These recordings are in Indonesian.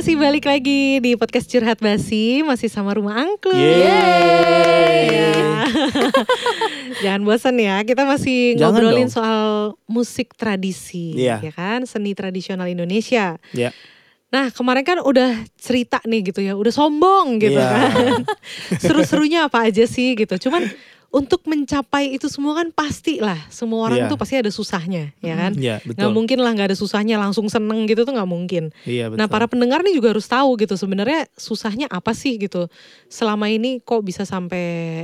masih balik lagi di podcast Curhat Basi Masih sama Rumah Angklung Yeay. Ya. Jangan bosan ya Kita masih Jangan ngobrolin dong. soal musik tradisi Iya. ya kan Seni tradisional Indonesia Ya. Nah kemarin kan udah cerita nih gitu ya Udah sombong gitu Iya. kan Seru-serunya apa aja sih gitu Cuman untuk mencapai itu semua kan pasti lah Semua orang Iya. tuh pasti ada susahnya ya kan Nggak betul. mungkin lah nggak ada susahnya langsung seneng gitu tuh nggak mungkin Iya, betul. Nah para pendengar nih juga harus tahu gitu sebenarnya susahnya apa sih gitu. Selama ini kok bisa sampai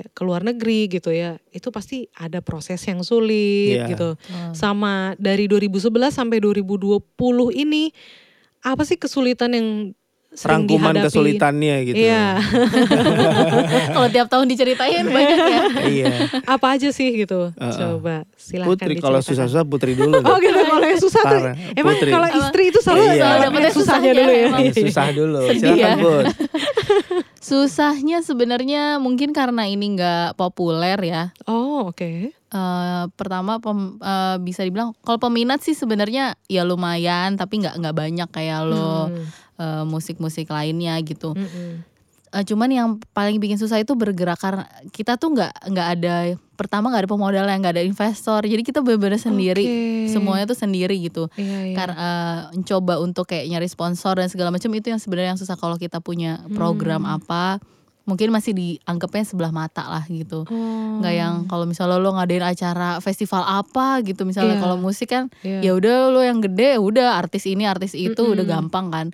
ke luar negeri gitu ya. Itu pasti ada proses yang sulit Iya. gitu. Sama dari 2011 sampai 2020 ini apa sih kesulitan yang sering Rangkuman dihadapi? kesulitannya gitu. Iya. Kalau tiap tahun diceritain banyak ya. iya. apa aja sih gitu. Uh-uh. Coba silahkan Putri kalau susah-susah Putri dulu. Oh gitu kalau yang susah tuh. Emang kalau istri itu selalu Iya. dapetnya susahnya susahnya, dulu ya. emang. Iya, susah dulu. Silakan ya. Bun. Susahnya sebenarnya mungkin karena ini nggak populer ya. Oh oke. Eh, pertama pem- eh, bisa dibilang kalau peminat sih sebenarnya ya lumayan tapi nggak nggak banyak kayak lo Hmm. Eh, musik-musik lainnya gitu. Mm-mm. Eh, cuman yang paling bikin susah itu bergerak karena kita tuh nggak nggak ada pertama nggak ada pemodalnya nggak ada investor jadi kita benar-benar sendiri Oke. semuanya tuh sendiri gitu. Iya, iya. karena eh, mencoba untuk kayak nyari sponsor dan segala macam itu yang sebenarnya yang susah kalau kita punya program Hmm. apa mungkin masih dianggapnya sebelah mata lah gitu Oh. nggak yang kalau misalnya lo ngadain acara festival apa gitu misalnya Iya. kalau musik kan Iya. ya udah lo yang gede udah artis ini artis itu udah Mm-mm. gampang kan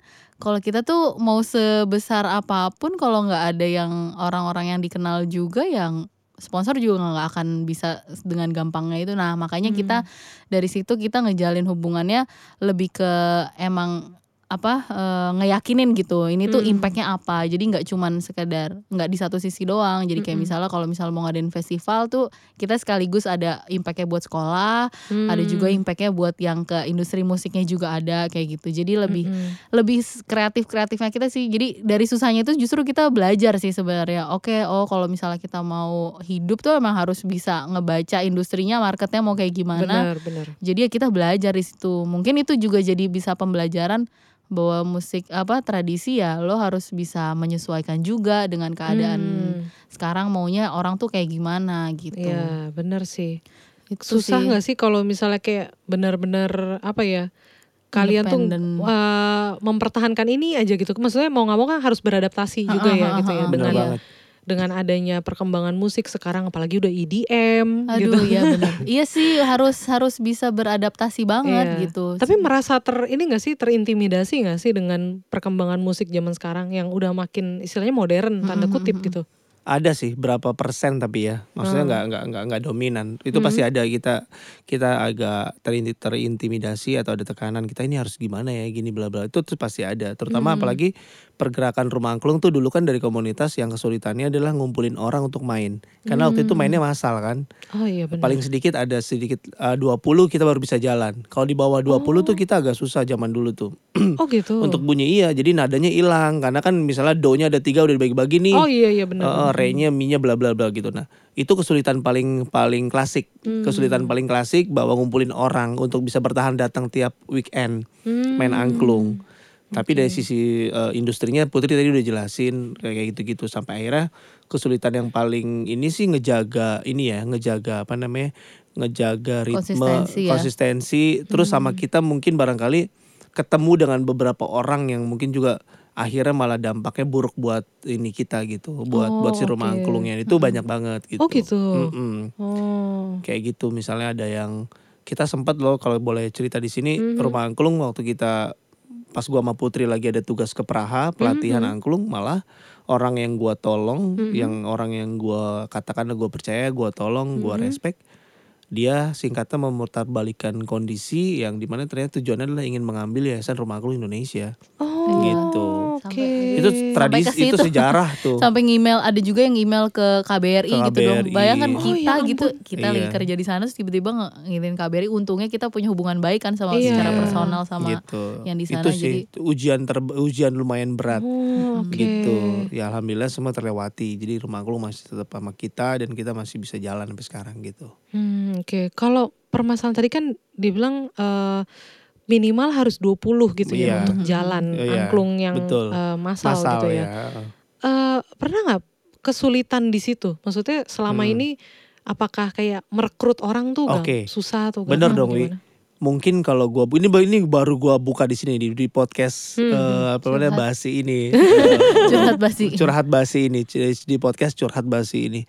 kalau kita tuh mau sebesar apa pun kalau nggak ada yang orang-orang yang dikenal juga yang sponsor juga nggak akan bisa dengan gampangnya itu nah makanya Hmm. kita dari situ kita ngejalin hubungannya lebih ke emang apa eh, ngeyakinin gitu ini tuh Hmm. impactnya apa jadi nggak cuman sekedar nggak di satu sisi doang jadi kayak Mm-mm. misalnya kalau misalnya mau ngadain festival tuh kita sekaligus ada impactnya buat sekolah ada juga Hmm. impactnya buat yang ke industri musiknya juga ada kayak gitu jadi lebih Mm-mm. lebih kreatif kreatifnya kita sih jadi dari susahnya itu justru kita belajar sih sebenarnya oke oh kalau misalnya kita mau hidup tuh emang harus bisa ngebaca industrinya marketnya mau kayak gimana benar benar jadi ya kita belajar di situ mungkin itu juga jadi bisa pembelajaran bahwa musik apa tradisi ya lo harus bisa menyesuaikan juga dengan keadaan Hmm, sekarang maunya orang tuh kayak gimana gitu. Iya benar sih. Itu susah sih. nggak sih kalau misalnya kayak benar-benar apa ya kalian tuh uh, mempertahankan ini aja gitu. Maksudnya mau nggak mau kan harus beradaptasi juga ya gitu ya dengan. Dengan adanya perkembangan musik sekarang apalagi udah EDM Aduh gitu iya benar. iya sih harus harus bisa beradaptasi banget Iya. gitu. Tapi merasa ter ini gak sih terintimidasi gak sih dengan perkembangan musik zaman sekarang yang udah makin istilahnya modern tanda kutip mm-mm. gitu. Ada sih berapa persen tapi ya. Maksudnya Hmm. nggak nggak nggak nggak dominan. Itu Hmm. pasti ada kita kita agak terinti- terintimidasi atau ada tekanan kita ini harus gimana ya gini bla bla. Itu tuh pasti ada. Terutama Hmm. apalagi pergerakan rumah angklung tuh dulu kan dari komunitas yang kesulitannya adalah ngumpulin orang untuk main. Karena waktu itu Hmm. mainnya massal kan. Oh iya benar. Paling sedikit ada sedikit eh, 20 kita baru bisa jalan. Kalau di bawah 20 tuh kita agak susah zaman dulu tuh. Oh gitu. Untuk bunyi iya, jadi nadanya hilang karena kan misalnya do-nya ada tiga udah dibagi-bagi nih. Oh iya iya benar. Uh, re-nya, mi-nya bla bla bla gitu. Nah, itu kesulitan paling paling klasik. Hmm. Kesulitan paling klasik bahwa ngumpulin orang untuk bisa bertahan datang tiap weekend Hmm. main angklung. Tapi dari sisi uh, industrinya Putri tadi udah jelasin kayak gitu-gitu sampai akhirnya kesulitan yang paling ini sih ngejaga ini ya, ngejaga apa namanya? ngejaga ritme, Konsistensi ya. konsistensi. terus sama kita mungkin barangkali ketemu dengan beberapa orang yang mungkin juga akhirnya malah dampaknya buruk buat ini kita gitu, buat buat si Oh, rumah oke. angklungnya itu banyak banget gitu. Oh gitu. Mm-mm. Oh. Kayak gitu misalnya ada yang kita sempat loh kalau boleh cerita di sini Mhm. rumah angklung waktu kita pas gua sama Putri lagi ada tugas ke Praha pelatihan Mhm. angklung malah orang yang gua tolong, Mhm. yang orang yang gua katakan gua percaya, gua tolong, gua Mhm. respect dia singkatnya memutarbalikkan kondisi yang di mana ternyata tujuannya adalah ingin mengambil yayasan rumah angklung Indonesia Oh. Gitu. Oke. Sampai- itu tradisi itu sejarah tuh Sampai email ada juga yang email ke KBRI Ke gitu dong. KBRI. Bayangkan Oh, kita ya gitu, kita lagi Iya. kerja di sana terus tiba-tiba ngirimin KBRI. Untungnya kita punya hubungan baik kan sama Iya. secara personal sama gitu yang di sana, itu sih ujian ter ujian lumayan berat Oh, oke. gitu ya alhamdulillah semua terlewati jadi rumah angklung masih tetap sama kita dan kita masih bisa jalan sampai sekarang gitu Hmm, Oke, kalau permasalahan tadi kan dibilang eh, minimal harus 20 gitu ya Iya. untuk jalan Iya, angklung yang betul. eh, massal, Masal gitu ya. Eh, pernah nggak kesulitan di situ? Maksudnya selama Hmm. ini apakah kayak merekrut orang tuh Gang? Oke. susah atau Bener gimana? dong, Wi. Mungkin kalau gua ini ini baru gua buka di sini di, di podcast Hmm, eh, apa namanya curhat. basi ini. Curhat basi. curhat basi ini di podcast curhat basi ini.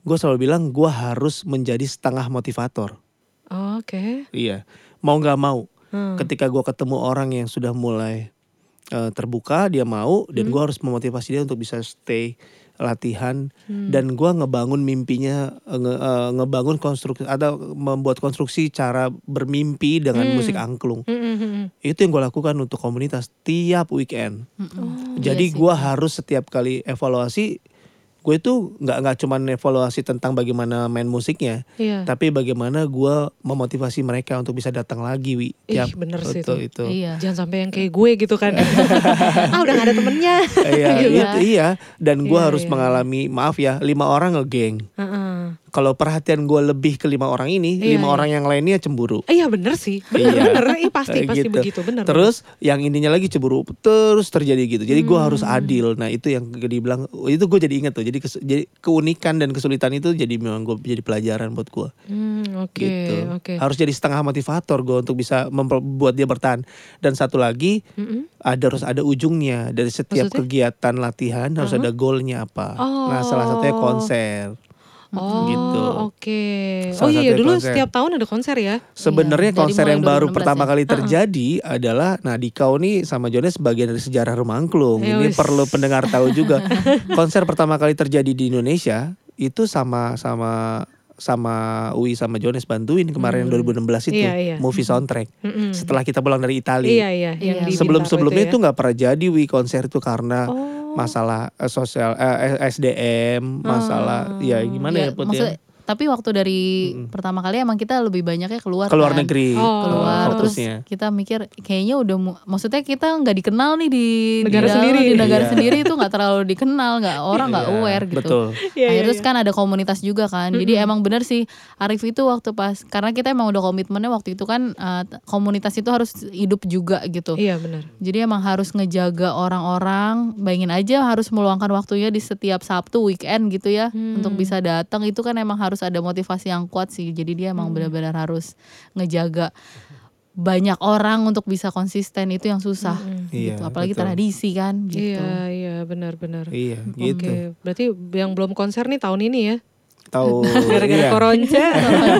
Gue selalu bilang gue harus menjadi setengah motivator. Oh, Oke. Iya, mau nggak mau. Hmm. Ketika gue ketemu orang yang sudah mulai eh, terbuka, dia mau, dan Hmm. gue harus memotivasi dia untuk bisa stay latihan Hmm. dan gue ngebangun mimpinya eh, nge- eh, ngebangun konstruksi atau membuat konstruksi cara bermimpi dengan Hmm. musik angklung Hmm, hmm, hmm. itu yang gue lakukan untuk komunitas tiap weekend. Oh, jadi Iya gue harus setiap kali evaluasi gue itu nggak nggak cuman evaluasi tentang bagaimana main musiknya Iya. tapi bagaimana gue memotivasi mereka untuk bisa datang lagi wi Ih, tiap bener sih itu itu. Iya. Jangan sampai yang kayak gue gitu kan. ah udah gak ada temennya. iya Iya. itu iya dan gue Iya, harus iya. mengalami maaf ya lima orang ngegeng Heeh. Kalau perhatian gue lebih ke lima orang ini Iya, lima iya. orang yang lainnya cemburu Iya bener sih. Bener Iya. bener. Ih, pasti gitu. begitu bener. Terus yang ininya lagi cemburu terus terjadi gitu. Jadi gua harus Hmm. adil. Nah itu yang dibilang itu gue jadi ingat tuh. Jadi kes- jadi keunikan dan kesulitan itu jadi memang gue jadi pelajaran buat gua Hmm, oke gitu. oke. Harus jadi setengah motivator gue untuk bisa membuat dia bertahan. Dan satu lagi Mm-mm. ada harus ada ujungnya dari setiap Maksudnya? kegiatan latihan harus Uh-huh. ada goalnya apa. Nah salah satunya Oh. konser. Oh gitu. oke. Salah Oh iya dulu konser. setiap tahun ada konser ya. Sebenarnya Iya, konser yang baru 2016 pertama ya? kali terjadi adalah nah di kau nih sama Jones bagian dari sejarah rumah angklung. Ya Ini perlu pendengar tahu juga. konser pertama kali terjadi di Indonesia itu sama sama sama Ui sama Jones bantuin kemarin yang 2016 itu Iya, iya. movie soundtrack. Mm-mm. Setelah kita pulang dari Italia. Iya iya. Yang Sebelum sebelumnya itu ya. nggak pernah jadi Wi konser itu karena Oh. Masalah eh, sosial eh, SDM, masalah ya gimana ya, Ya, Put, ya? Tapi waktu dari Mm-mm. pertama kali emang kita lebih banyaknya keluar keluar kan. negeri Oh. keluar terus kita mikir kayaknya udah mu- maksudnya kita nggak dikenal nih di Negara di dalam, sendiri. di negara Iya. sendiri itu nggak terlalu dikenal nggak orang nggak Iya, aware gitu Betul. Iya, Akhirnya iya, terus iya. kan ada komunitas juga kan. Jadi emang bener sih Arif itu waktu pas karena kita emang udah komitmennya waktu itu kan eh, komunitas itu harus hidup juga gitu. Iya benar. Jadi emang harus ngejaga orang-orang. Bayangin aja harus meluangkan waktunya di setiap Sabtu weekend gitu ya Hmm. untuk bisa datang. Itu kan emang harus ada motivasi yang kuat sih. Jadi dia emang benar-benar harus ngejaga banyak orang untuk bisa konsisten itu yang susah. Mm-mm. Iya, gitu. Apalagi betul. tradisi kan gitu. Iya iya benar-benar. Iya, gitu. Oke, berarti yang belum konser nih tahun ini ya? Tahu Gara-gara iya. koronce.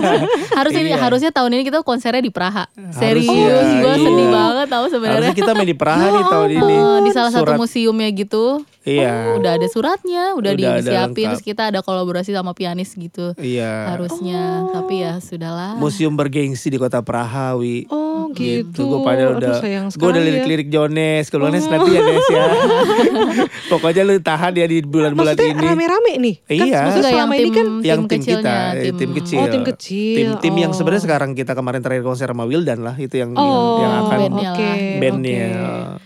harus ini Iya. harusnya tahun ini kita konsernya di Praha. Serius, Harusnya, gue iya. sedih banget tahu sebenarnya. Harusnya kita main di Praha nih tahun ini. Oh, di salah satu museumnya gitu. Iya. Udah ada suratnya, udah, Udah disiapin terus kita ada kolaborasi sama pianis gitu. Iya. Harusnya, tapi ya sudahlah. Museum bergengsi di kota Praha, Wi. Oh gitu. Gue pada Aduh, udah, gue udah ya. lirik-lirik Jones, kalau Jones nanti ya Nes ya. Pokoknya lu tahan ya di bulan-bulan Maksudnya ini. rame-rame nih? Kan Iya. maksudnya selama yang ini kan tim- yang tim kecilnya, kita, eh, tim kecil. Oh tim kecil. Tim tim yang Oh. sebenarnya sekarang kita kemarin terakhir konser sama Wildan lah, itu yang Oh, yang akan bandnya oke. lah. bandnya.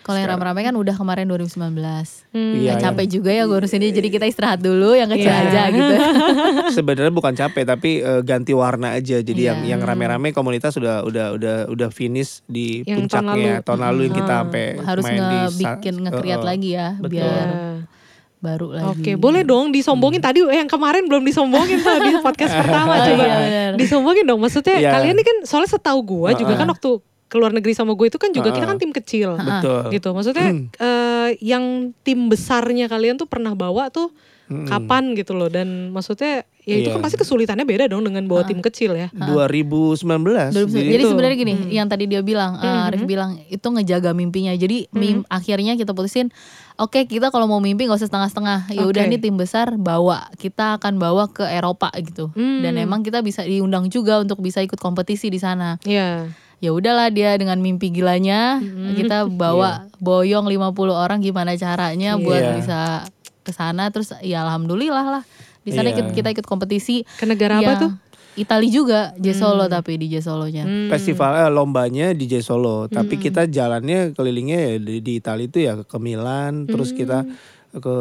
Kalau yang rame-rame kan udah kemarin 2019. Hmm. Iya, Nggak capek juga ya ngurusin ini, jadi kita istirahat dulu yang kecil Iya. aja gitu. sebenarnya bukan capek tapi eh, ganti warna aja jadi Iya. yang yang rame-rame komunitas udah udah udah udah finish di Yang tahun puncaknya lalu. tahun lalu yang kita Hmm. sampai Harus main ngebikin nge-create eh, eh, lagi ya betul. biar Iya. baru lagi. Oke, boleh dong disombongin tadi eh, yang kemarin belum disombongin tuh di podcast pertama Oh, coba. iya. Disombongin dong. Maksudnya Iya. kalian ini kan soalnya setahu gua juga Heeh. kan waktu keluar negeri sama gue itu kan juga kita Heeh. kan tim kecil. betul Gitu. Maksudnya eh, yang tim besarnya kalian tuh pernah bawa tuh Mm-mm. kapan gitu loh dan maksudnya ya itu Iya. kan pasti kesulitannya beda dong dengan bawa tim kecil ya. 2019 2019. jadi Jadi itu. sebenarnya gini, Hmm. yang tadi dia bilang, eh, Arif bilang itu ngejaga mimpinya. Jadi mim- akhirnya kita putusin, oke kita kalau mau mimpi nggak usah setengah-setengah. Ya udah Oke. nih tim besar bawa, kita akan bawa ke Eropa gitu. Hmm. Dan emang kita bisa diundang juga untuk bisa ikut kompetisi di sana. Iya. Ya udahlah dia dengan mimpi gilanya, kita bawa boyong 50 orang gimana caranya buat Iya. bisa ke sana. Terus ya alhamdulillah lah. Di sana Iya. ikut- kita ikut kompetisi. Ke negara apa Ya, tuh? Itali juga, J Solo tapi di J Solonya. Hmm. festival eh, lombanya di J Solo tapi kita jalannya kelilingnya ya di, di Italia itu ya ke Milan terus kita ke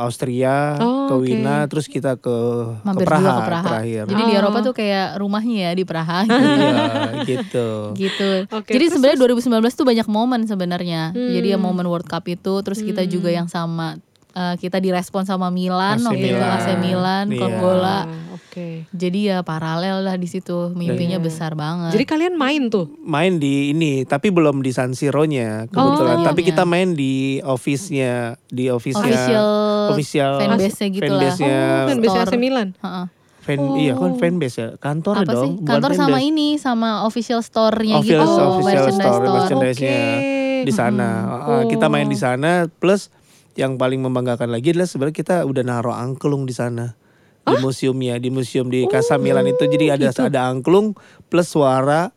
Austria, Oh, ke. Wina, terus kita ke, ke Praha, ke Praha. terakhir. Jadi di Oh. Eropa tuh kayak rumahnya ya di Praha. iya, gitu. gitu. Oke, Jadi sebenarnya 2019 tuh banyak momen sebenarnya. Hmm. Jadi ya momen World Cup itu, terus kita Hmm. juga yang sama eh, kita direspon sama Milan AC waktu itu Milan. AC Milan, Iya. Oke. Jadi ya paralel lah di situ, mimpinya Iya. besar banget. Jadi kalian main tuh. Main di ini, tapi belum di San Siro-nya kebetulan. Oh. Tapi kita main di office-nya, di office-nya official, official fanbase-nya gitu lah. fanbase-nya Oh, fanbase AC. Milan. Heeh. fan Oh. iya kan fanbase ya, kantor Apa dong. sih? Kantor sama fanbase. ini sama official store-nya Official- gitu, official merchandise store, store. merchandise. merchandise-nya di sana. Ah, kita main di sana plus yang paling membanggakan lagi adalah sebenarnya kita udah naruh angklung di sana. Di museumnya, di museum di Casa Milan itu jadi ada ada angklung plus suara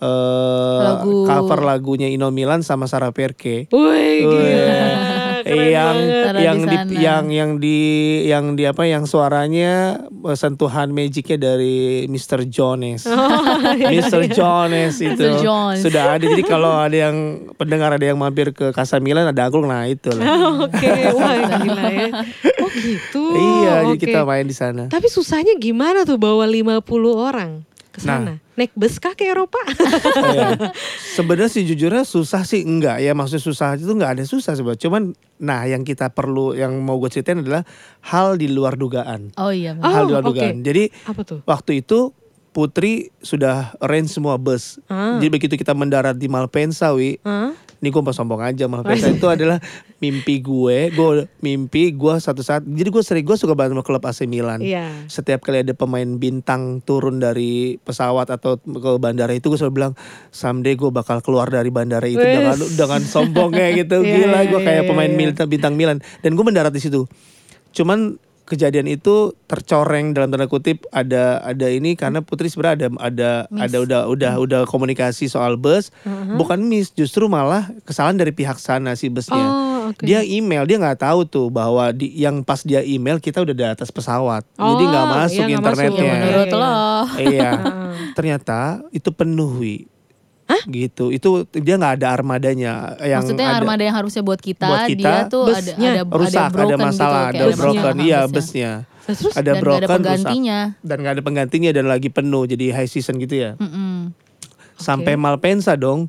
eh Lagu. cover lagunya Ino Milan sama Sarah Perke. Wih, gila. Keren yang banget. Yang di di, yang yang di yang di apa yang suaranya eh, sentuhan magicnya dari Mr. Jones. Mr. Jones itu Mr. Jones. sudah ada. Jadi kalau ada yang pendengar ada yang mampir ke Casa Milan ada angklung nah itu lah. Oke, wah gila ya. Oh gitu. iya, jadi Oke. kita main di sana. Tapi susahnya gimana tuh bawa 50 orang ke Nah. sana? Naik bus kah ke Eropa? Iya. Sebenarnya sih jujurnya susah sih enggak ya maksudnya susah itu enggak ada susah sebetulnya. Cuman nah yang kita perlu yang mau gue ceritain adalah hal di luar dugaan. Oh iya. Oh, hal di luar oke. dugaan. Jadi Apa tuh? waktu itu Putri sudah arrange semua bus. Ah. Jadi begitu kita mendarat di Malpensa, wi, Hah? Ini gue mau sombong aja Malpensa itu adalah mimpi gue. Gue mimpi gue satu saat. Jadi gue sering gue suka banget sama klub AC Milan. Iya. Setiap kali ada pemain bintang turun dari pesawat atau ke bandara itu gue selalu bilang someday gue bakal keluar dari bandara itu dengan dengan sombongnya gitu. Iya, Gila iya, gue kayak iya, pemain iya. Mil- bintang Milan dan gue mendarat di situ. Cuman kejadian itu tercoreng dalam tanda kutip ada ada ini karena Putri sebenarnya ada ada Miss. ada udah udah udah komunikasi soal bus Uh-huh. bukan miss justru malah kesalahan dari pihak sana si busnya Oh, oke. dia email dia nggak tahu tuh bahwa di yang pas dia email kita udah di atas pesawat jadi nggak Oh, masuk iya, internetnya masuk. Ya menurut Iya, lo. ternyata itu penuh wi gitu. Itu dia nggak ada armadanya yang Maksudnya ada armada yang harusnya buat kita, Buat kita, dia tuh ada busnya ada rusak ada, broken masalah gitu, ada broken. iya busnya. Nah, terus? Ada Dan broken ada rusak. penggantinya. dan nggak ada penggantinya dan lagi penuh jadi high season gitu ya. Mm-mm. sampai Malpensa dong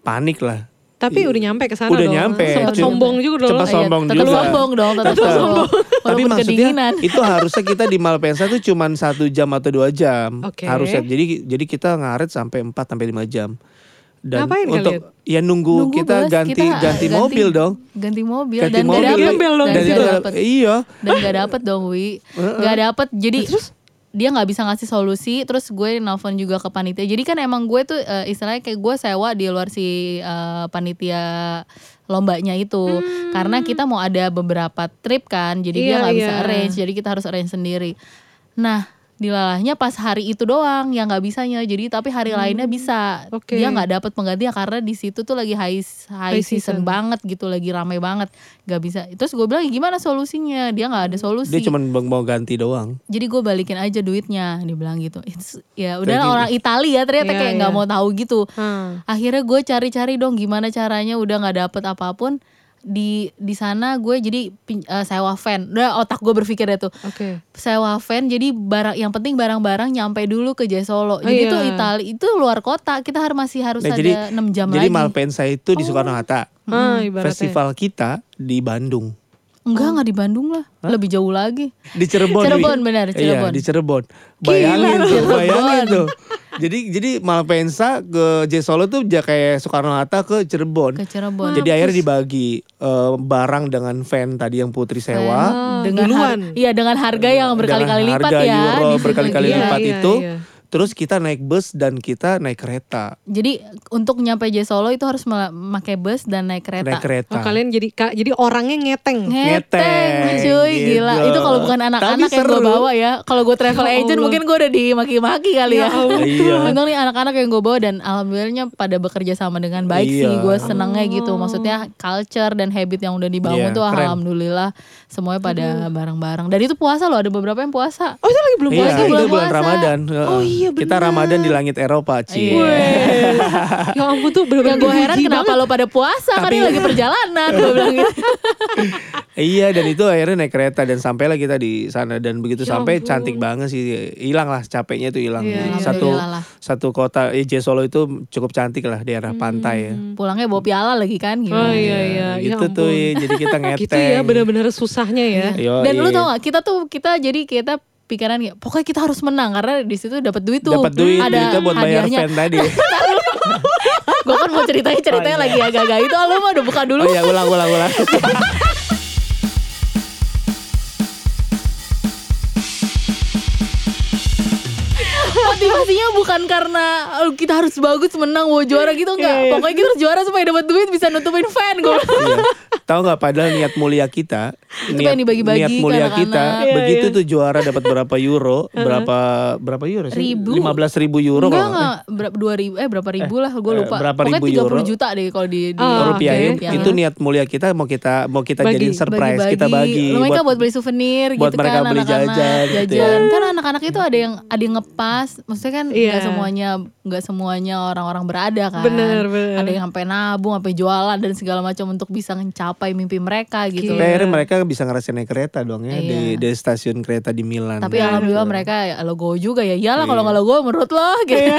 panik lah tapi udah nyampe ke sana Udah dong. nyampe. Sempat Cuma- sombong juga dong. Iya, sombong tetap juga. sombong dong, tetap Tetap. sombong. Tapi maksudnya kedinginan. itu harusnya kita di Malpensa tuh cuman satu jam atau dua jam. Oke. Harusnya. Jadi jadi kita ngaret sampai 4 sampai 5 jam. Dan Ngapain untuk ya nunggu, Nunggu kita bus, ganti kita ganti mobil dong. Ganti mobil Ganti dan mobil. gak dapet. Dan Dan itu dapet. iya. Dan gak dapet dong Wi. Gak dapet. Jadi dia nggak bisa ngasih solusi terus gue nelfon juga ke panitia. Jadi kan emang gue tuh eh, istilahnya kayak gue sewa di luar si eh, panitia lombanya itu. Karena kita mau ada beberapa trip kan jadi dia Iya, nggak bisa iya. arrange jadi kita harus arrange sendiri. Nah dilalahnya pas hari itu doang yang nggak bisanya jadi tapi hari lainnya bisa Oke. dia nggak dapat penggantinya karena di situ tuh lagi high high, High season. season. banget gitu lagi ramai banget nggak bisa terus gue bilang gimana solusinya dia nggak ada solusi Dia cuma mau ganti doang. jadi gue balikin aja duitnya dia bilang gitu It's- ya udah orang Italia ternyata Iya, kayak nggak iya. mau tahu gitu Hmm. akhirnya gue cari-cari dong gimana caranya udah nggak dapet apa pun di di sana gue jadi eh, sewa van udah otak gue berpikir itu Oke. sewa van jadi barang yang penting barang-barang nyampe dulu ke Jaya Solo jadi iya. tuh Itali itu luar kota kita harus masih harus Nah, ada jadi 6 jam jadi lagi Malpensa itu di Soekarno Hatta. Ah, ibaratnya. Festival kita di Bandung. enggak nggak di Bandung lah lebih jauh lagi Di Cirebon. Cirebon, benar, Cirebon. Iya, di Cirebon. Bayangin tuh, Cirebon. bayangin tuh. Jadi jadi Malpensa ke J Solo tuh kayak Soekarno Hatta ke Cirebon. ke Cirebon Jadi akhirnya dibagi eh, barang dengan van tadi yang Putri sewa. Ah, dengan duluan. iya dengan harga yang berkali-kali lipat harga ya euro berkali-kali Iya. lipat Iya, itu. iya. Terus kita naik bus dan kita naik kereta. Jadi untuk nyampe Jaya Solo itu harus memakai bus dan naik kereta. Naik kereta. Oh, kalian jadi ka- jadi orangnya ngeteng. Ngeteng, Ngeteng, cuy, gitu. gila itu kalau bukan anak-anak yang gue bawa ya. Kalau gue travel Ya agent Allah. mungkin gue udah dimaki-maki kali ya. Ya. Iya. Untung nih anak-anak yang gue bawa dan alhamdulillahnya pada bekerja sama dengan baik sih. Iya. Gue senangnya gitu. Maksudnya culture dan habit yang udah dibangun Iya, tuh keren. alhamdulillah semuanya pada bareng-bareng. Dan itu puasa loh, ada beberapa yang puasa. Oh itu lagi belum Iya, lagi itu bulan bulan puasa. Ramadan. Oh iya, Kita bener. Ramadan di langit Eropa, Ci. Iya. ya ampun tuh bener-bener Yang gue heran kenapa banget. lo pada puasa kan Tapi- ini lagi perjalanan gue bilang gitu. Iya dan itu akhirnya naik kereta dan sampailah kita di sana dan begitu Ya sampai ampun. cantik banget sih hilang lah capeknya tuh hilang Iya, satu lah. satu kota eh, Solo itu cukup cantik lah daerah pantai ya. Pulangnya bawa piala lagi kan Oh gimana. iya iya. Ya gitu tuh ampun. ya, jadi kita ngeteng. Gitu ya bener-bener susahnya ya. Yoi. Dan lu tau gak kita tuh kita jadi kita pikiran ya pokoknya kita harus menang karena di situ dapat duit tuh. Dapat duit, ada duitnya buat bayar hadiahnya. fan tadi. Gue kan mau ceritanya ceritanya lagi agak-agak itu. Oh, lu mah udah buka dulu. Oh iya ulang ulang ulang. Motivasinya bukan karena oh, kita harus bagus menang mau juara gitu enggak. Iya, iya. Pokoknya kita harus juara supaya dapat duit bisa nutupin fan gue. iya. Tahu nggak padahal niat mulia kita, niat, pengen dibagi-bagi niat mulia anak-anak. kita, Iya, begitu iya. tuh juara dapat berapa euro, berapa berapa euro sih? Ribu. Lima belas ribu euro Enggak kalau enggak berapa dua ribu eh berapa ribu lah gue Eh, lupa. berapa Pokoknya ribu 30 euro? juta deh kalau di, di Ah, rupiahin oke. itu niat mulia kita mau kita mau kita Bagi, jadiin surprise bagi-bagi. kita bagi Lu mereka buat, beli souvenir buat gitu mereka kan beli anak-anak. jajan gitu jajan. ya. Kan anak-anak itu ada yang ada yang ngepas. Maksudnya kan Iya. nggak semuanya nggak semuanya orang-orang berada kan. Bener, bener. Ada yang sampai nabung, sampai jualan dan segala macam untuk bisa mencapai mimpi mereka gitu. Tapi akhirnya mereka bisa ngerasain naik kereta dong ya di, Iya. di stasiun kereta di Milan. Tapi alhamdulillah mereka ya logo juga ya. Iyalah kalau Iya. nggak logo menurut lo gitu.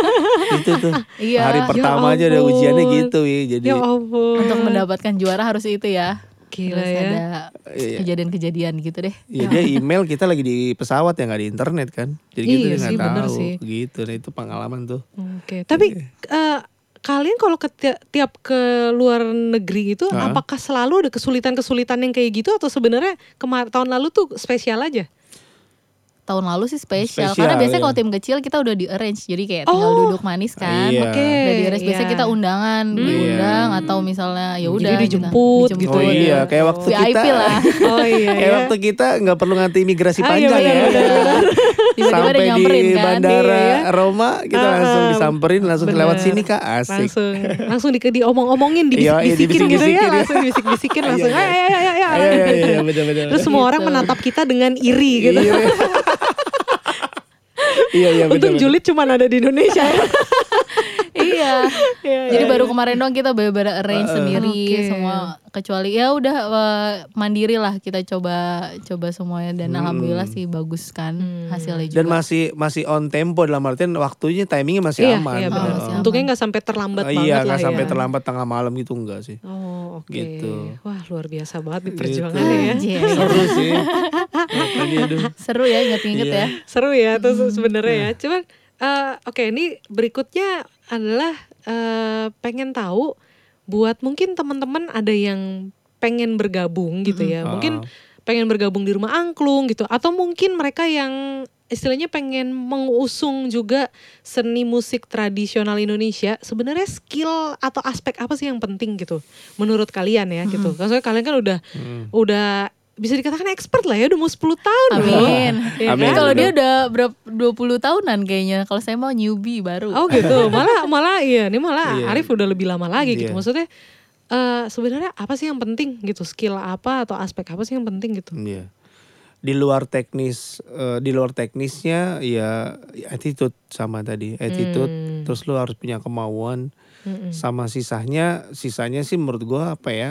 itu tuh Iya. hari Ya pertama aja ada ujiannya gitu ya. Jadi Ya ampun. Untuk mendapatkan juara harus itu ya. Gila Terus ya. ada Iya. kejadian-kejadian gitu deh. ya dia email kita lagi di pesawat ya nggak di internet kan. Jadi gitu Iya dia sih, nggak bener tahu sih. gitu. Nah itu pengalaman tuh. Oke, tapi eh, kalian kalau ke ti- tiap ke luar negeri itu Hah? apakah selalu ada kesulitan-kesulitan yang kayak gitu atau sebenarnya kemarin tahun lalu tuh spesial aja? Tahun lalu sih spesial, Spesial, karena biasanya iya. kalau tim kecil kita udah di arrange jadi kayak tinggal Oh. duduk manis kan. Iya. Oke. Udah di arrange biasanya iya. kita undangan, diundang atau misalnya ya udah Jadi gitu. dijemput gitu Oh ya. iya, kayak waktu VIP kita lah. Oh iya. kayak ya. waktu kita nggak perlu ngantri imigrasi Ah, iya, panjang ya. Tiba-tiba Sampai nyamperin di kan. bandara Iya, ya. Roma kita Ah, langsung ah, disamperin langsung bener. lewat sini kak asik. langsung langsung di diomong-omongin Iya, iya, dibisik-bisikin gitu ya dibisik-bisikin, langsung dibisik-bisikin langsung Iya, iya. Iya iya iya betul-betul. terus semua orang Gitu. menatap kita dengan iri gitu Iya. Iya iya untung betul. julid cuma ada di Indonesia ya iya. Iya, Jadi iya, baru iya. kemarin doang kita bener-bener arrange sendiri Oke. semua kecuali ya udah eh, mandiri lah kita coba coba semuanya dan alhamdulillah sih bagus kan hasilnya juga. Dan masih masih on tempo dalam artian waktunya timingnya masih iya aman. iya benar Oh, masih untungnya nggak sampai terlambat Eh, banget iya lah nggak ya sampai terlambat tengah malam gitu enggak sih. oh oke Gitu. wah luar biasa banget di Gitu. perjuangannya ya Anjay. Seru sih. Makanya aduh. Seru ya inget-inget Iya. ya. seru ya tuh Hmm. sebenarnya Iya. ya cuman eh, oke ini berikutnya adalah eh, pengen tahu buat mungkin teman-teman ada yang pengen bergabung gitu ya mungkin Ah. pengen bergabung di rumah angklung gitu atau mungkin mereka yang istilahnya pengen mengusung juga seni musik tradisional Indonesia sebenarnya skill atau aspek apa sih yang penting gitu menurut kalian ya gitu soalnya kalian kan udah Hmm. udah bisa dikatakan expert lah ya udah mau 10 tahun loh. Amin. Ya Amin. kan? Kalau dia udah berapa 20 tahunan kayaknya. Kalau saya mau newbie baru. Oh gitu, malah malah iya, ini malah Iya. Arif udah lebih lama lagi gitu. Iya. Maksudnya eh sebenarnya apa sih yang penting gitu? Skill apa atau aspek apa sih yang penting gitu? Iya. Di luar teknis, eh, di luar teknisnya ya attitude sama tadi, attitude. Hmm. Terus lu harus punya kemauan. Mm-mm. Sama sisanya, sisanya sih menurut gua apa ya?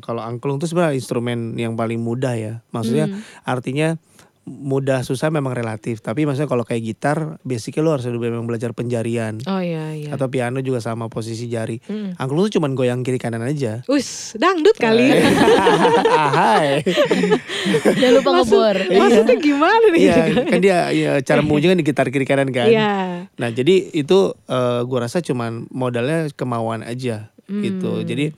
Kalau angklung itu sebenarnya instrumen yang paling mudah ya. Maksudnya Hmm. artinya mudah susah memang relatif. Tapi maksudnya kalau kayak gitar, basicnya lu harus memang belajar penjarian. Oh iya iya. Atau piano juga sama posisi jari. Mm-mm. Angklung tuh cuman goyang kiri kanan aja. Us, dangdut kali. Eh. Ahai. Jangan lupa ngebor. Maksudnya gimana nih? Iya, kan dia ya, cara menguji kan di gitar kiri kanan kan. Iya. Nah, jadi itu eh, gua rasa cuman modalnya kemauan aja gitu. Hmm. Jadi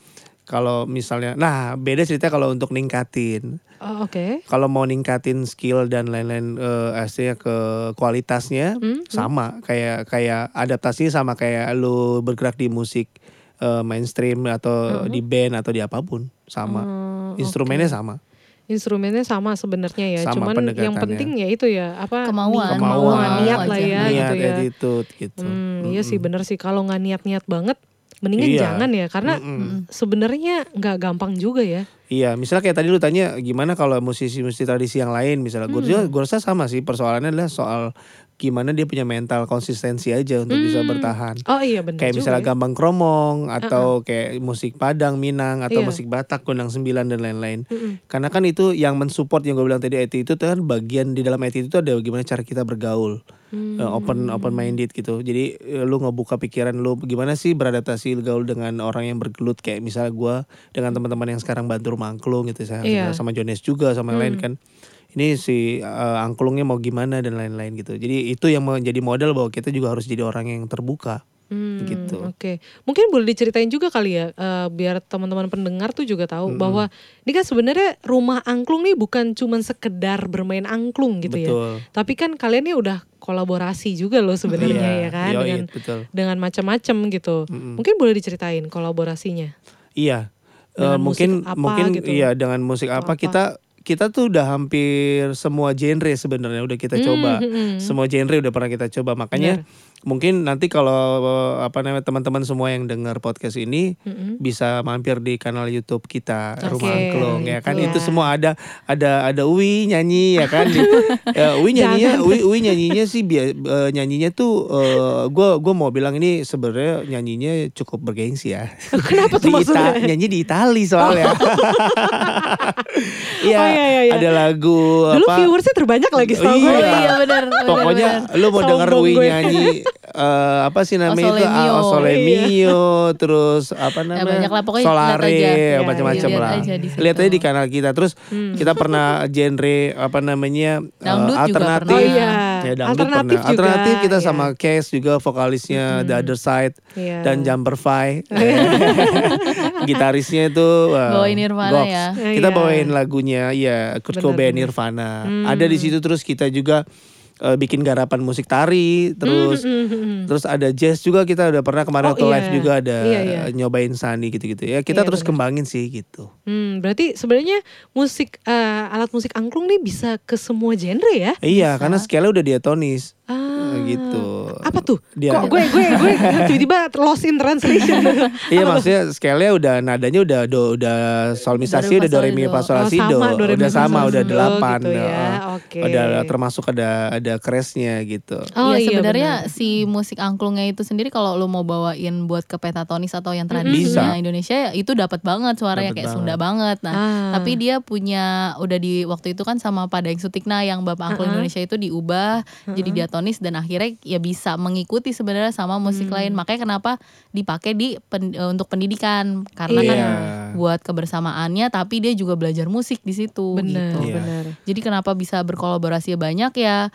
kalau misalnya nah beda cerita kalau untuk ningkatin. Oh, Oke. Kalau mau ningkatin skill dan lain-lain eh artinya ke kualitasnya Hmm, sama kayak kayak adaptasinya sama kayak lu bergerak di musik eh, mainstream atau di band atau di apa pun sama. Hmm, Instrumennya sama. instrumennya sama sebenarnya ya. Sama Cuman yang penting ya itu ya apa Kemauan. Kemauan, niat lah ya niat, gitu ya. attitude gitu. Hmm, iya sih bener sih kalau nggak niat-niat banget mendingan Iya. jangan ya karena sebenarnya nggak gampang juga ya. Iya, misalnya kayak tadi lu tanya gimana kalau musisi-musisi tradisi yang lain misalnya, juga gue rasa sama sih persoalannya adalah soal gimana dia punya mental konsistensi aja untuk bisa bertahan. Oh iya bener Kayak juga misalnya ya. gambang kromong atau kayak musik Padang, Minang atau Iya. musik Batak, Gondang Sembilan dan lain-lain. Karena kan itu yang mensupport yang gue bilang tadi IT itu kan bagian di dalam IT itu ada gimana cara kita bergaul. Hmm. Eh, open open minded gitu. Jadi eh, lu ngebuka pikiran lu gimana sih beradaptasi gaul dengan orang yang bergelut kayak misalnya gua dengan teman-teman yang sekarang bantu rumah angklung gitu saya Iya. sama Jones juga sama yang lain kan. Ini si eh, angklungnya mau gimana dan lain-lain gitu. Jadi itu yang menjadi modal bahwa kita juga harus jadi orang yang terbuka. Hmm, gitu. Oke, mungkin boleh diceritain juga kali ya, eh, biar teman-teman pendengar tuh juga tahu bahwa ini kan sebenarnya rumah angklung nih bukan cuman sekedar bermain angklung gitu ya, Betul. tapi kan kalian nih udah kolaborasi juga loh sebenarnya Iya, ya kan yoi, dengan betul. dengan macam-macam gitu. Mungkin boleh diceritain kolaborasinya. Iya. Dengan mungkin apa mungkin gitu? iya dengan musik apa, apa? kita kita tuh udah hampir semua genre sebenarnya udah kita coba. hmm, hmm. Semua genre udah pernah kita coba. Makanya mungkin nanti kalau eh, apa namanya teman-teman semua yang dengar podcast ini Mm-mm. bisa mampir di kanal YouTube kita Oke, Rumah Angklung ya kan iya. itu semua ada ada ada Uwi nyanyi ya kan ya, Uwi nyanyinya Uwi, Uwi nyanyinya sih bia- eh, nyanyinya tuh gue gua mau bilang ini sebenarnya nyanyinya cukup bergengsi ya Kenapa tuh di maksudnya? Ita- nyanyi di Itali soalnya Iya Oh, iya, iya, iya. ada lagu Dulu apa viewersnya terbanyak lagi Oh, setahu iya. gue. iya benar. Pokoknya lu mau denger Sombong Uwi gue. nyanyi eh, apa sih namanya itu Ah, Mio. Sole Iya. Terus apa namanya banyak lah, pokoknya Solare lihat aja. Ya, macam-macam lihat lah. Lihat aja di kanal kita. Terus kita pernah genre apa namanya Dangdut juga alternatif. Oh iya. Ya, dangdut Alternatif pernah. juga, Alternatif kita iya. sama Case juga vokalisnya The Other Side Iya. dan Jumperfy. Gitarisnya itu wow, Bawain Nirvana Gox. ya. Kita Iya. bawain lagunya ya Kurt Cobain. Nirvana. Ada di situ terus kita juga eh, bikin garapan musik tari terus terus ada jazz juga kita udah pernah kemarin Oh, waktu live iya. juga ada Iya, iya. eh, nyobain sani gitu-gitu ya kita Iya, terus benar. kembangin sih gitu Hmm, berarti sebenarnya musik eh, alat musik angklung nih bisa ke semua genre ya? iya karena scale udah diatonis Ah, gitu Apa tuh? Dia- Kok gue gue gue tiba-tiba lost in translation. iya maksudnya scale-nya udah nadanya udah do, udah solmisasi udah do re mi fa sol la si do mi, udah sama sol, udah si, delapan gitu ya. Oke. udah termasuk ada ada crash-nya gitu Oh, iya iya, sebenarnya benar. si musik angklungnya itu sendiri kalau lu mau bawain buat ke pentatonis atau yang tradisinya Indonesia ya itu dapat banget suaranya Dapet kayak banget. Sunda banget. Nah, Ah. tapi dia punya udah di waktu itu kan sama Pada yang Sutikna yang Bapak Angklung Indonesia itu diubah jadi diatonis dan akhirnya ya bisa mengikuti sebenarnya sama musik Hmm. lain. Makanya kenapa dipakai di pen- eh, untuk pendidikan karena kan Iya. buat kebersamaannya tapi dia juga belajar musik di situ benar, gitu. Iya. benar. Jadi kenapa bisa berkolaborasi banyak ya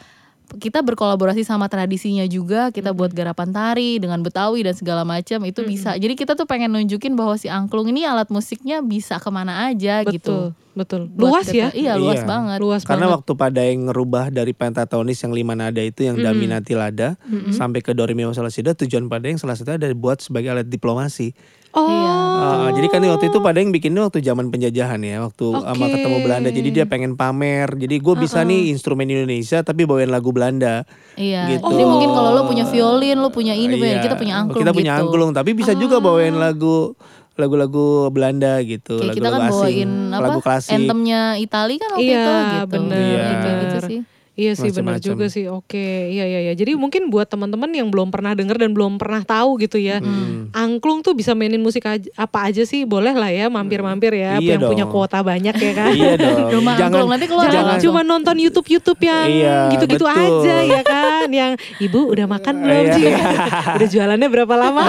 kita berkolaborasi sama tradisinya juga kita buat garapan tari dengan betawi dan segala macam itu bisa jadi kita tuh pengen nunjukin bahwa si angklung ini alat musiknya bisa ke mana aja gitu Betul, betul. Buat Luas ya? kita- iya luas Iya. banget Luas Karena banget. waktu pada yang ngerubah dari pentatonis yang lima nada itu yang dominati lada sampai ke do re mi fa sol la si do tujuan pada yang salah satu ada buat sebagai alat diplomasi. Oh, Iya. Uh, jadi kan waktu itu pada yang bikinnya waktu zaman penjajahan ya, waktu sama Oke. ketemu Belanda. Jadi dia pengen pamer. Jadi gue bisa nih instrumen Indonesia tapi bawain lagu Belanda. iya Gitu. jadi mungkin kalau lo punya violin lo punya ini Iya. kita punya angklung Kita punya gitu angklung, tapi bisa juga bawain lagu lagu-lagu Belanda gitu, Kayak kita lagu-lagu kan asing, bawain apa lagu klasik. anthemnya Itali kan waktu Iya, itu gitu bener, Ya, kayak bener. gitu sih Iya sih benar juga sih. Oke, iya iya iya. Jadi mungkin buat teman-teman yang belum pernah denger dan belum pernah tahu gitu ya. Hmm. Angklung tuh bisa mainin musik aja, apa aja sih? Boleh lah ya mampir-mampir ya Iya yang punya dong. kuota banyak ya kan. Iya dong. Rumah angklung, nanti keluar Jangan cuma nonton YouTube-YouTube yang Iya, gitu-gitu betul. aja ya kan. Yang ibu udah makan belum Iya. sih? udah jualannya berapa lama?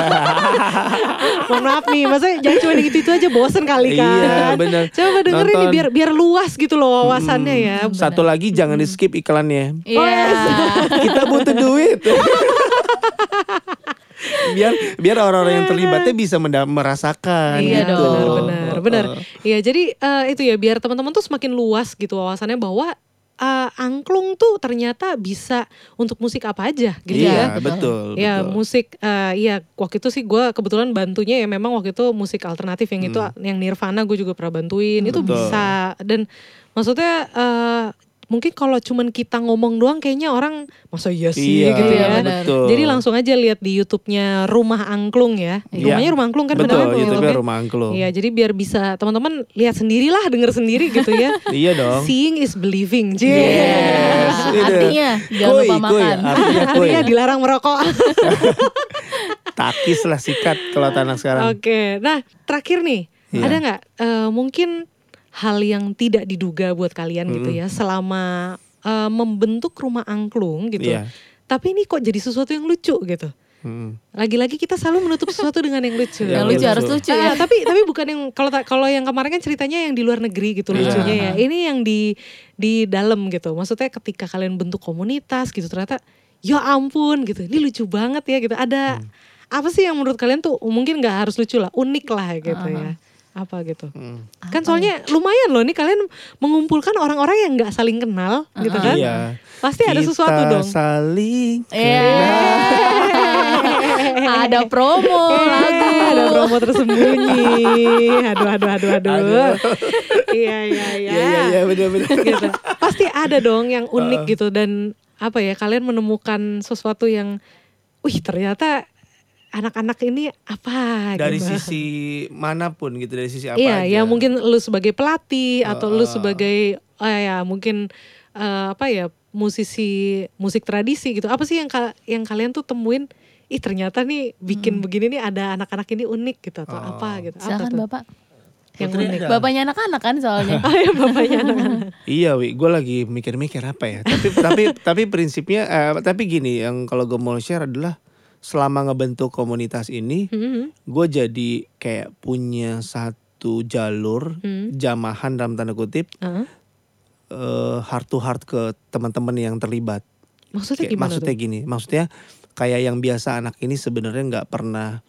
Mohon maaf nih, masa jangan cuma gitu-gitu aja bosen kali kan. Iya, bener. Coba dengerin nih biar biar luas gitu loh wawasannya ya. Satu lagi jangan di skip iklannya. iya Kita butuh duit. biar biar orang-orang yang terlibatnya bisa merasakan Iya gitu. dong. benar, benar. Iya, jadi eh, itu ya biar teman-teman tuh semakin luas gitu wawasannya bahwa eh, angklung tuh ternyata bisa untuk musik apa aja gitu Iya, ya. betul. Ya betul. musik, eh, iya waktu itu sih gue kebetulan bantunya ya memang waktu itu musik alternatif yang itu yang Nirvana gue juga pernah bantuin itu Hmm. Betul. bisa dan Maksudnya eh, mungkin kalau cuman kita ngomong doang kayaknya orang masa iya sih Iya, gitu ya. betul. Jadi langsung aja lihat di YouTube-nya Rumah Angklung ya. Iya. Rumahnya Rumah Angklung kan Betul, benar YouTube-nya YouTube-nya? Rumah Angklung. Iya, jadi biar bisa teman-teman lihat sendirilah, denger sendiri gitu ya. Iya dong. Seeing is believing. Yes, itu. artinya jangan lupa makan. Artinya kuy. Artinya dilarang merokok. Takis lah sikat kalau tanah sekarang. Oke, nah terakhir nih, Iya. ada nggak eh, mungkin hal yang tidak diduga buat kalian gitu ya selama eh, membentuk rumah angklung gitu. Iya. Tapi ini kok jadi sesuatu yang lucu gitu. Mm. Lagi-lagi kita selalu menutup sesuatu dengan yang lucu. Yang lucu harus lucu Ah, ya. tapi tapi bukan yang kalau kalau yang kemarin kan ceritanya yang di luar negeri gitu Iya. lucunya ya. Ini yang di di dalam gitu. Maksudnya ketika kalian bentuk komunitas gitu ternyata ya ampun gitu. Ini lucu banget ya gitu. Ada Hmm. apa sih yang menurut kalian tuh mungkin nggak harus lucu lah, unik lah gitu ya. Apa gitu. Mm. Kan soalnya lumayan loh nih kalian mengumpulkan orang-orang yang nggak saling kenal gitu kan. Iya. Pasti ada Kita sesuatu dong. saling Iya. Ada promo lagu. ada promo tersembunyi. Aduh, aduh, aduh, aduh. Iya, iya, iya. Iya iya iya benar-benar. Gitu. Pasti ada dong yang unik gitu dan apa ya kalian menemukan sesuatu yang, wih ternyata anak-anak ini apa Dari gitu. sisi mana pun gitu dari sisi apa Iya, aja. ya mungkin lu sebagai pelatih atau lu Uh. sebagai oh ya mungkin eh, apa ya musisi musik tradisi gitu. Apa sih yang ka- yang kalian tuh temuin? Ih ternyata nih bikin begini nih ada anak-anak ini unik gitu atau Oh. apa gitu. Apa Silakan tuh? Bapak. Yang Putri unik. ada? Bapaknya anak-anak kan soalnya. Oh ya bapaknya anak-anak. Iya, wi, gue lagi mikir-mikir apa ya. Tapi tapi tapi prinsipnya, eh, tapi gini, yang kalau gue mau share adalah selama ngebentuk komunitas ini, Hmm, gue jadi kayak punya satu jalur Hmm. jamahan dalam tanda kutip Heeh. eh, heart to heart ke teman-teman yang terlibat. Maksudnya Kayak- gimana maksudnya tuh? gini, maksudnya kayak yang biasa anak ini sebenarnya nggak pernah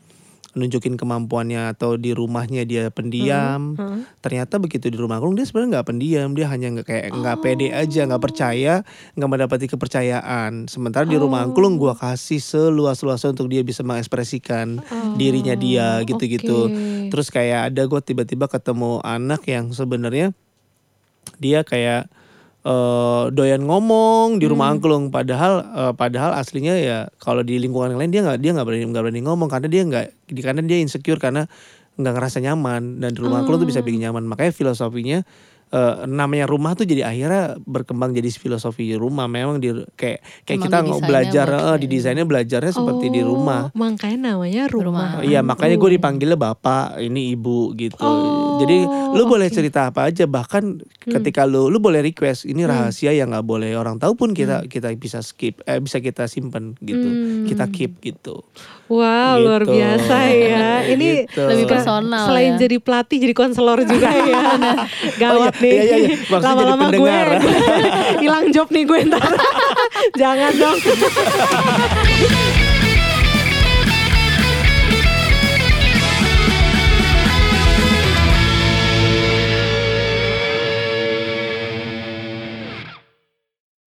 nunjukin kemampuannya atau di rumahnya dia pendiam. Heeh. Ternyata begitu di rumah Agung dia sebenarnya nggak pendiam, dia hanya nggak kayak nggak Oh. pede aja, nggak percaya, nggak mendapati kepercayaan. Sementara di rumah Oh. Angklung gua kasih seluas-luasnya untuk dia bisa mengekspresikan dirinya dia gitu-gitu. Oh, oke. Terus kayak ada gue tiba-tiba ketemu anak yang sebenarnya dia kayak eh, doyan ngomong di Hmm. rumah angklung. Padahal eh, padahal aslinya ya kalau di lingkungan yang lain dia nggak dia nggak berani nggak berani ngomong karena dia nggak di karena dia insecure karena nggak ngerasa nyaman. Dan di rumah angklung tuh bisa bikin nyaman. Makanya filosofinya eh, namanya rumah tuh jadi akhirnya berkembang jadi filosofi rumah memang di kayak kayak Emang kita didesainnya belajar eh, kayak di desainnya belajarnya seperti di Oh, rumah Makanya namanya rumah. Iya makanya gue dipanggilnya bapak, ini ibu gitu. Oh, Jadi lu boleh oke. cerita apa aja, bahkan ketika lu lu boleh request ini rahasia yang nggak boleh orang tahu pun kita kita bisa skip, eh, bisa kita simpen gitu, Hmm. kita keep gitu. Wow, luar Gitu. biasa ya. Ini Gitu. Lebih personal Selain ya. jadi pelatih, jadi konselor juga ya. Gawat Oh, iya, nih. iya, iya, iya. Maksudnya jadi Lama-lama gue pendengar. hilang job nih gue ntar. Jangan dong.